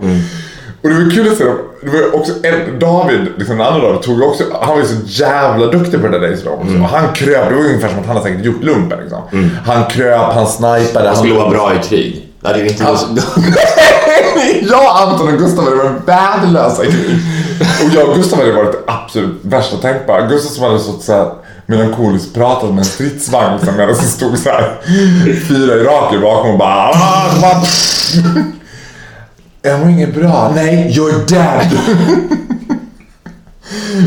Och det var kul att se, det var också en, David, liksom den andra David, tog också, han var ju så jävla duktig på det där också. Och han kröp, det var ungefär som att han hade säkert gjort lumpen liksom. Han kröp, han snipade. Han skulle vara bra i krig. Det hade inte så... [LAUGHS] jag, Anton och Gustav hade varit värdelösa i krig. Och jag och Gustav hade varit det absolut värsta tänkbara. Gustav som hade stått såhär melankoliskt pratat med en stridsvagn liksom, medan det stod så här fyra irakier bakom och bara... Jag mår inget bra. Nej, you're dead. [LAUGHS]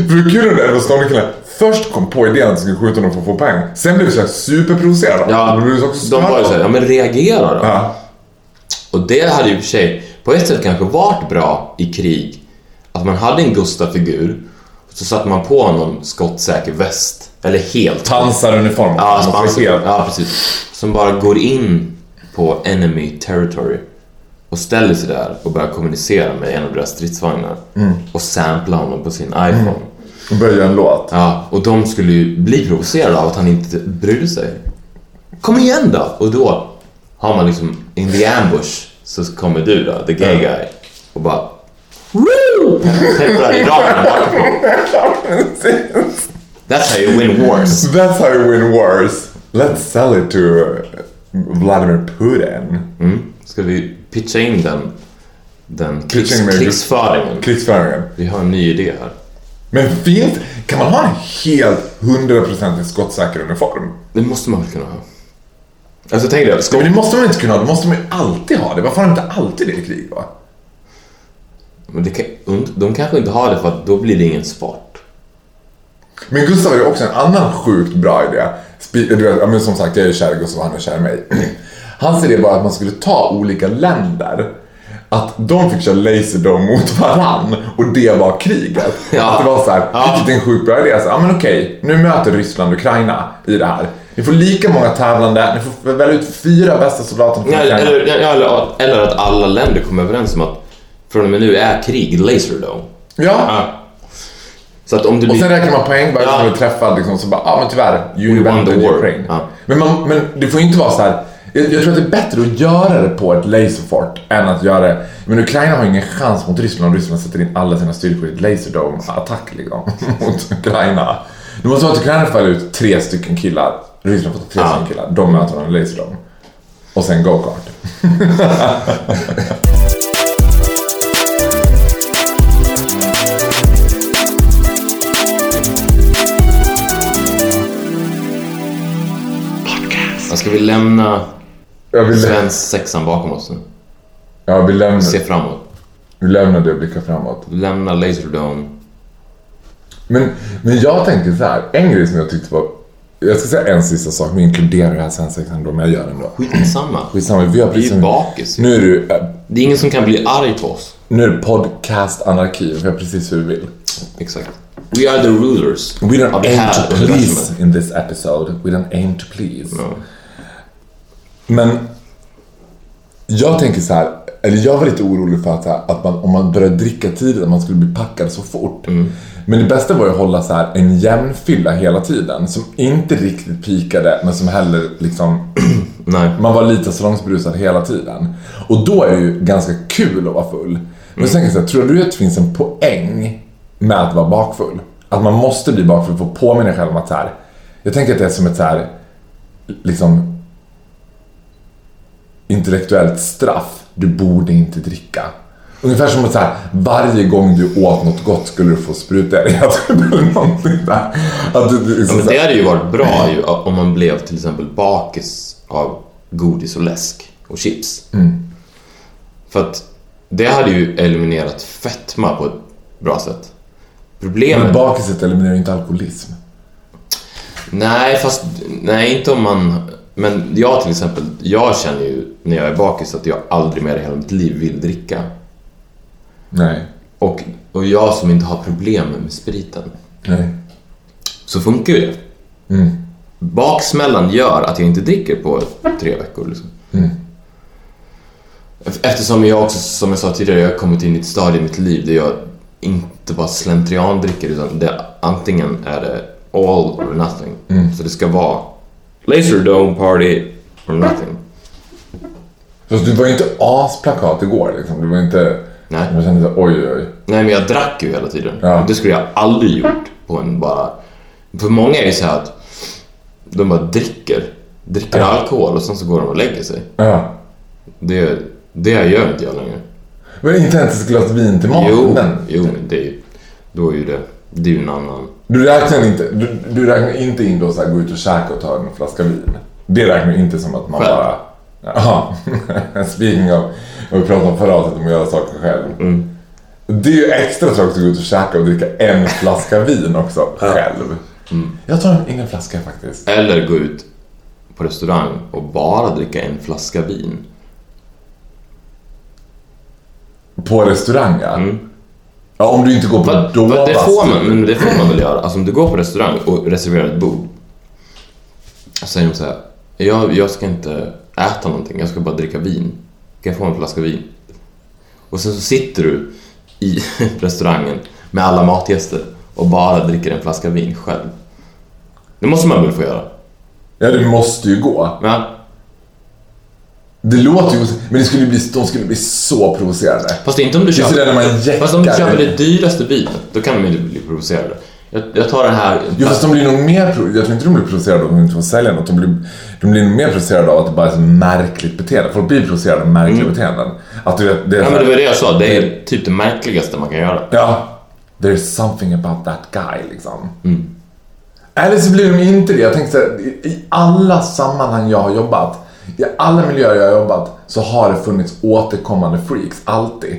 För det är kul när Edward Snowden-killen först kom på idén att de skulle skjuta honom för att få poäng. Sen blev det så här superprovocerade. Ja, de blev så också de var ju såhär, ja men reagera då. Ja. Och det hade ju i och för sig på ett sätt kanske varit bra i krig. Att man hade en Gustav-figur så satte man på någon skottsäker väst. Eller helt. Pansaruniform. Ja, ja, precis. Som bara går in på enemy territory och ställer sig där och börjar kommunicera med en av deras stridsvagnar och samplar honom på sin iPhone. Och börja en låt. Ja, och de skulle ju bli provocerade av att han inte brydde sig. Kom igen då! Och då har man liksom in the ambush så kommer du då, the gay guy, och bara Woo! Pepprar i bakifrån. That's how you win wars. That's how you win wars. Let's sell it to Vladimir Putin. Mm. Ska vi pitcha in den, den krigs, krigsföringen? Krigsföringen. Vi har en ny idé här. Men finns Kan man ha en helt hundraprocentigt skottsäker uniform? Det måste man väl kunna ha? Alltså tänk dig, ska Men det måste man inte kunna ha. Det måste man ju alltid ha. Det. Varför har de inte alltid det i krig va? Men det kan, de kanske inte har det för att då blir det ingen sport. Men Gustav har ju också en annan sjukt bra idé. Du vet, som sagt, jag är kär i Gustav och han är kär i mig. Hans idé var att man skulle ta olika länder. Att de fick köra Laserdome mot varann och det var kriget. Ja. Att det var så här, Ja. vilket är en sjukt bra idé. Så, ja men okej, nu möter Ryssland och Ukraina i det här. Ni får lika många tävlande, ni får välja ut fyra bästa soldater från Ja, eller, ja, eller, eller att alla länder kommer överens om att från och med nu är krig Laserdome. Ja, Ja. Så att om det och sen räknar man poäng varje Ja. gång du träffar liksom, så bara, ja men tyvärr, you We won the war. Ja. Men, man, men det får ju inte vara så här. Jag, jag tror att det är bättre att göra det på ett laserfort än att göra det... Men Ukraina har ingen chans mot Ryssland om Ryssland sätter in alla sina styrkor i ett laserdome-attack liksom, [LAUGHS] mot Ukraina. Det måste vara att Ukraina faller ut tre stycken killar. Ryssland får tre Ja. stycken killar. De möter varandra i laserdome. Och sen go-kart. [LAUGHS] Ska vi lämna Jag vill, svensk sexan bakom oss nu? ja, vi, lämnar, Se framåt. vi lämnar det och blickar framåt. Lämna Laserdome. Men, men jag tänker så här, en grej som jag tyckte var... Jag ska säga en sista sak, men inkludera det här svensexan då, men jag gör det ändå. Skitsamma. Skitsamma, vi har Vi är precis... bakis. Nu är du, äh, Det är ingen som kan bli arg på oss. nu är det podcast-anarki, vi har precis hur vi vill. Exakt. We are the rulers We don't aim to please in this episode, we don't aim to please. Ja. Men jag tänker så här, eller jag var lite orolig för att, här, att man, om man började dricka tidigt, att man skulle bli packad så fort. Men det bästa var ju att hålla så här en jämn fylla hela tiden, som inte riktigt pikade, men som heller liksom [CLEARS THROAT] Nej. Man var lite salongsberusad hela tiden. Och då är det ju ganska kul att vara full. Men så tänker jag så här, tror du att det finns en poäng med att vara bakfull? Att man måste bli bakfull för att påminna sig själv om att så här, Jag tänker att det är som ett så här, liksom intellektuellt straff. Du borde inte dricka. Ungefär som att så här, varje gång du åt något gott skulle du få spruta i. [LAUGHS] Eller någonting där. Att du, du, Ja, liksom men så det hade ju varit bra ju, om man blev till exempel bakis av godis och läsk och chips. För att det hade ju eliminerat fetma på ett bra sätt. Problemet... men bakiset eliminerar ju inte alkoholism. Nej, fast nej, inte om man... Men jag till exempel, jag känner ju när jag är bakis att jag aldrig mer i hela mitt liv vill dricka. Nej. Och, och jag som inte har problem med spriten, Nej. så funkar ju det. Baksmällan gör att jag inte dricker på tre veckor. Liksom. Eftersom jag också, som jag sa tidigare, jag har kommit in i ett stadie i mitt liv där jag inte bara slentrian dricker utan det, antingen är det all or nothing. Så det ska vara Laserdome party or nothing. Fast du var ju inte asplakat igår liksom. Du var inte... Nej. Jag kände så, oj oj oj. Nej men jag drack ju hela tiden. Ja. Det skulle jag aldrig gjort på en bara... För många är ju så här att de bara dricker. Dricker alkohol och sen så går de och lägger sig. Ja. Det, det gör inte jag längre. Men inte ens ett glas vin till maten? Jo, jo men det är ju... Då är ju det... Det är ju en annan... Du räknar inte, du, du räknar inte in då så här, gå ut och käka och ta en flaska vin? Det räknar inte som att man Själv. bara... Jaha. [LAUGHS] Speaking of, vi pratade om förra avsnittet om att göra saker själv. Mm. Det är ju extra tråkigt att gå ut och käka och dricka en flaska vin också, själv. Mm. Jag tar en egen flaska faktiskt. Eller gå ut på restaurang och bara dricka en flaska vin. På restaurang ja. Mm. Ja, om du inte går på Va, Dovas. det, får man, men det får man väl göra. Alltså om du går på restaurang och reserverar ett bord. Så säger de så här. Jag, jag ska inte äta någonting, jag ska bara dricka vin. Kan jag få en flaska vin? Och sen så sitter du i [LAUGHS] restaurangen med alla matgäster och bara dricker en flaska vin själv. Det måste man väl få göra? Ja, det måste ju gå. Men, Det låter ju... Men det skulle bli, de skulle bli så provocerade. fast inte om du Det är köper... sådär när man jäckar. Fast om du köper det dyraste vinet, då kan de inte bli provocerade. Jag, jag tar den här... Jo, fast de blir nog mer... Jag tror inte de blir provocerade av att de inte får sälja något. De blir, de blir nog mer provocerade av att det bara är så märkligt beteende. Folk blir provocerade av märkliga beteenden. Att du vet, det är Ja men det var det jag sa, det är typ det märkligaste man kan göra. Ja. There's something about that guy, liksom. Eller så blir de inte det. Jag tänkte så här, i alla sammanhang jag har jobbat, i alla miljöer jag har jobbat, så har det funnits återkommande freaks, alltid.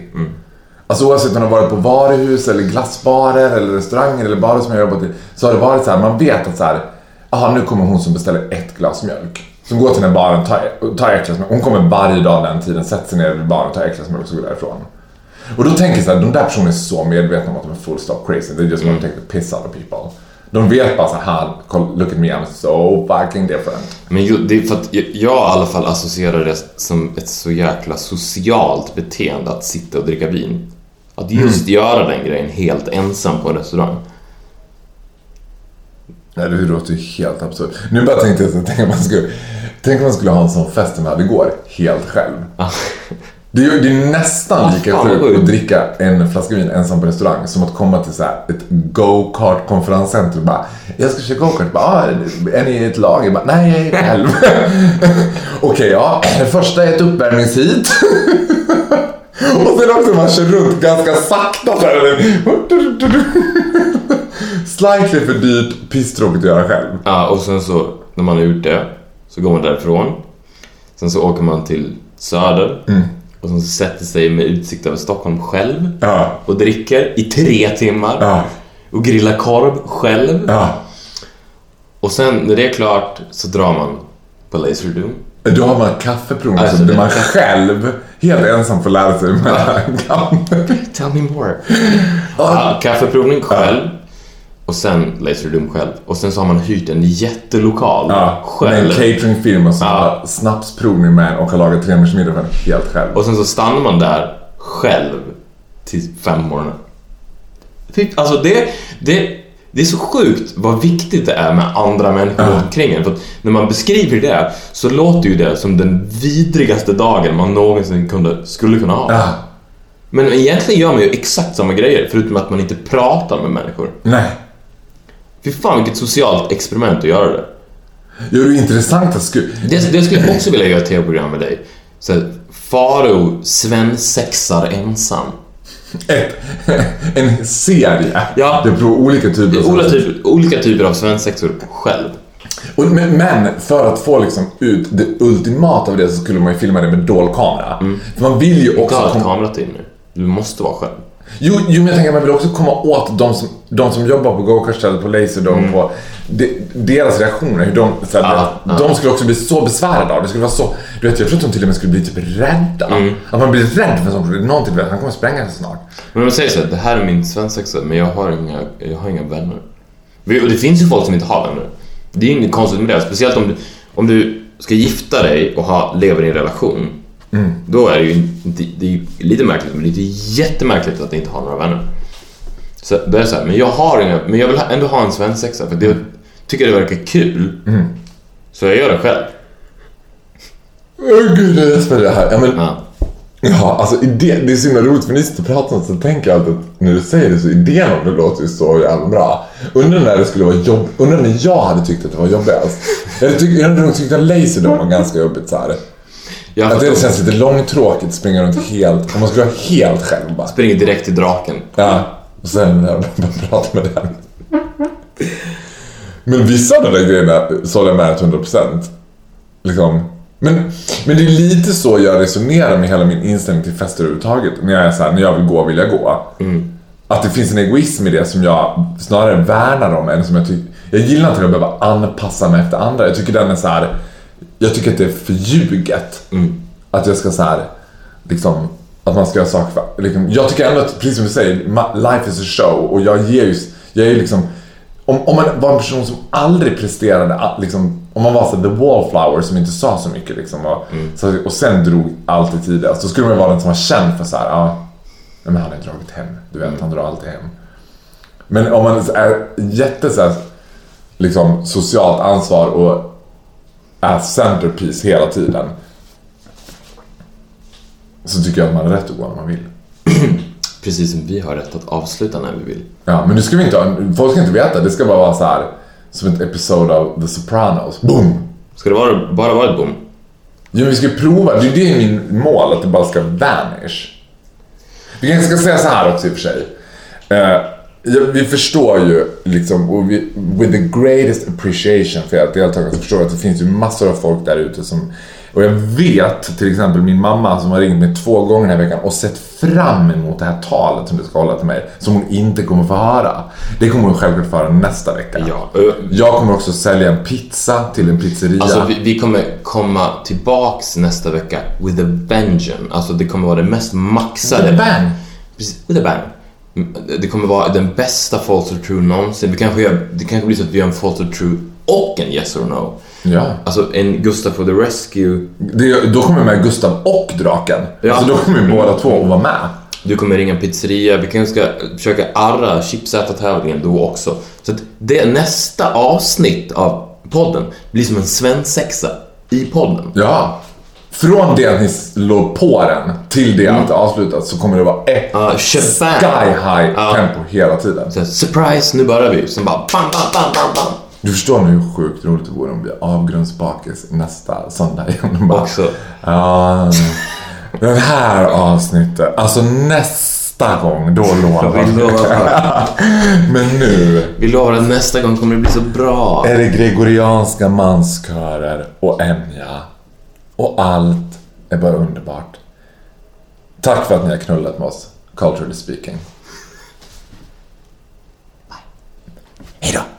Alltså oavsett om har varit på varuhus eller glassbarer eller restauranger eller barer som jag har jobbat i. Så har det varit så här, man vet att så här, aha, nu kommer hon som beställer ett glas mjölk. Som går till den här baren, tar, tar ett glas mjölk. Hon kommer varje dag den tiden, sätter sig ner vid baren, tar ett glas mjölk och så går därifrån. Och då tänker jag så här, de där personerna är så medvetna om att de är full stop crazy. Det är just mm. de tänker piss out of people. De vet bara så här, look at me, I'm so fucking different. Men ju, det är för att jag, jag i alla fall associerar det som ett så jäkla socialt beteende att sitta och dricka vin. Att just Mm. göra den grejen helt ensam på en restaurang. Nej, det låter ju helt absurt. Nu bara tänkte jag så tänk om man skulle, tänk om man skulle ha en sån fest som vi hade igår, helt själv. Det är, det är nästan Ah, lika sjukt att dricka en flaska vin ensam på restaurang som att komma till så här ett go-kart konferenscentrum och bara Jag ska köra go-kart. Bara, ah, är ni i ett lag? Jag bara, Nej, jag är själv. [LAUGHS] Okej, ja. Det första är ett uppvärmningsheat. [LAUGHS] och sen också man kör runt ganska sakta så här. Slightly för dyrt, pisstråkigt att göra själv. Ja, och sen så när man är ute så går man därifrån. Sen så åker man till Söder. Och så sätter sig med utsikt över Stockholm själv. Ja. Och dricker i tre timmar. Ja. Och grillar korv själv. Ja. Och sen när det är klart så drar man på Laserdome. Då har man kaffeprovning Alltså, så där man själv helt ensam får lära sig med Tell me more. Ja, kaffeprovning själv. Och sen Laserdome själv. Och sen så har man hyrt en jättelokal Ja, med en själv. cateringfirma som Ja. har snapsprovning med och har lagat tre middag för en helt själv. Och sen så stannar man där själv till fem på morgonen. Typ, Alltså det, det, det är så sjukt vad viktigt det är med andra människor Ja. omkring en. För när man beskriver det så låter ju det som den vidrigaste dagen man någonsin kunde, skulle kunna ha. Ja. Men egentligen gör man ju exakt samma grejer förutom att man inte pratar med människor. Nej. Fy fan vilket socialt experiment att göra det. Jo, det intressant att sku... Det, det skulle jag också vilja göra ett tv-program med dig. Så här, Faro svensexar ensam. Ett, en serie. Ja. Det provar olika typer av Olika, typ, olika typer av svensexor själv. Och, men, men för att få liksom ut det ultimata av det så skulle man ju filma det med dold kamera. För man vill ju Du också... har ett komma- kamerateam nu. Du måste vara själv. Jo, jo, men jag tänker att man vill också komma åt de som, de som jobbar på go-kartstället, på Laserdome, på de, deras reaktioner. Hur de, så här, Ja, de ja. skulle också bli så besvärade av det. skulle vara så, du vet, jag tror att de till och med skulle bli typ rädda. Att man blir rädd för en sån produkt. Någon typ, han kommer spränga sig snart. Men man säger så här, det här är min svensexa, men jag har inga, jag har inga vänner. Och det finns ju folk som inte har vänner. Det är ju inget konstigt med det. Speciellt om du, om du ska gifta dig och ha, lever i en relation. Då är det ju inte, det är lite märkligt, men det är inte jättemärkligt att inte ha några vänner. Så det är så här, men jag har inga, men jag vill ändå ha en svensexa för det tycker det verkar kul. Så jag gör det själv. Åh gud, jag för det här. Ja, men, Ja. ja, alltså idén, det är så himla roligt för ni sitter och pratar om det så tänker jag alltid att när du säger det så idén om det låter ju så jävla bra. Undrar när det skulle vara jobb, undrar när jag hade tyckt att det var jobbigast. Jag tyckte, jag nog tyckte att Laserdome var ganska jobbigt så här. Jag Att det känns lite långtråkigt att springa runt helt, om man skulle vara helt själv bara. springer direkt till draken. Ja, och sen prata med den. Men vissa av de där grejerna så håller jag med till 100%. Liksom. Men, men det är lite så jag resonerar med hela min inställning till fester överhuvudtaget. När jag är så här, när jag vill gå vill jag gå. Att det finns en egoism i det som jag snarare värnar om än som jag tycker... Jag gillar inte att behöva anpassa mig efter andra. Jag tycker den är så här. Jag tycker att det är förljuget. Att jag ska så här, liksom, att man ska göra saker för, liksom, Jag tycker ändå att, precis som du säger, life is a show. Och jag ger ju, jag är ju liksom, om, om man var en person som aldrig presterade, liksom, om man var så the wallflower som inte sa så mycket liksom, och, så, och sen drog alltid tidigast, då skulle man ju vara den som var känd för så här, ja, men han har dragit hem, du vet, han drar alltid hem. Men om man är jätte så här, liksom, socialt ansvar och är centerpiece hela tiden. Så tycker jag att man har rätt att gå när man vill. [CLEARS THROAT] Precis som vi har rätt att avsluta när vi vill. Ja, men nu ska vi inte folk ska inte veta, det ska bara vara så här som ett episod av The Sopranos. Boom! Ska det vara, bara vara ett boom? Jo, men vi ska prova, det är det min mål, att det bara ska vanish. Vi kanske ska säga så här också i och för sig. Eh, ja, vi förstår ju liksom, och vi, with the greatest appreciation för ert deltagande så förstår att det finns ju massor av folk där ute som Och jag vet till exempel min mamma som har ringt mig två gånger den här veckan och sett fram emot det här talet som du ska hålla till mig. Som hon inte kommer få höra. Det kommer hon självklart få höra nästa vecka. Ja, ö- Jag kommer också sälja en pizza till en pizzeria. Alltså vi, vi kommer komma tillbaks nästa vecka with a vengeance. Alltså det kommer vara det mest maxade. With a bang. Precis, with a bang. Det kommer vara den bästa false or true någonsin. Vi kanske gör, det kanske blir så att vi gör en false or true och en yes or no. Ja. Alltså en Gustav for the Rescue. Det, då kommer med Gustav och draken. Ja. Alltså då kommer ju båda två att vara med. Du kommer ringa en pizzeria. Vi kanske ska försöka arra chipsätartävlingen då också. Så att det nästa avsnitt av podden blir som en svensexa i podden. Ja. Från det att ni slår på den till det att det avslutas så kommer det vara ett shabam. sky high Ja. tempo hela tiden. Så surprise, nu börjar vi. Sen bara bam, bam, bam, bam, bam. Du förstår nu hur sjukt roligt det vore om vi avgrundsbakis nästa söndag igen. Bara, Också. Ja, det här avsnittet, alltså nästa gång, då lovar Vi. [LAUGHS] Men nu Vi lovar att nästa gång kommer det bli så bra. är det gregorianska manskörer och Enya. Och allt är bara underbart. Tack för att ni har knullat med oss, culturally speaking. Hej då!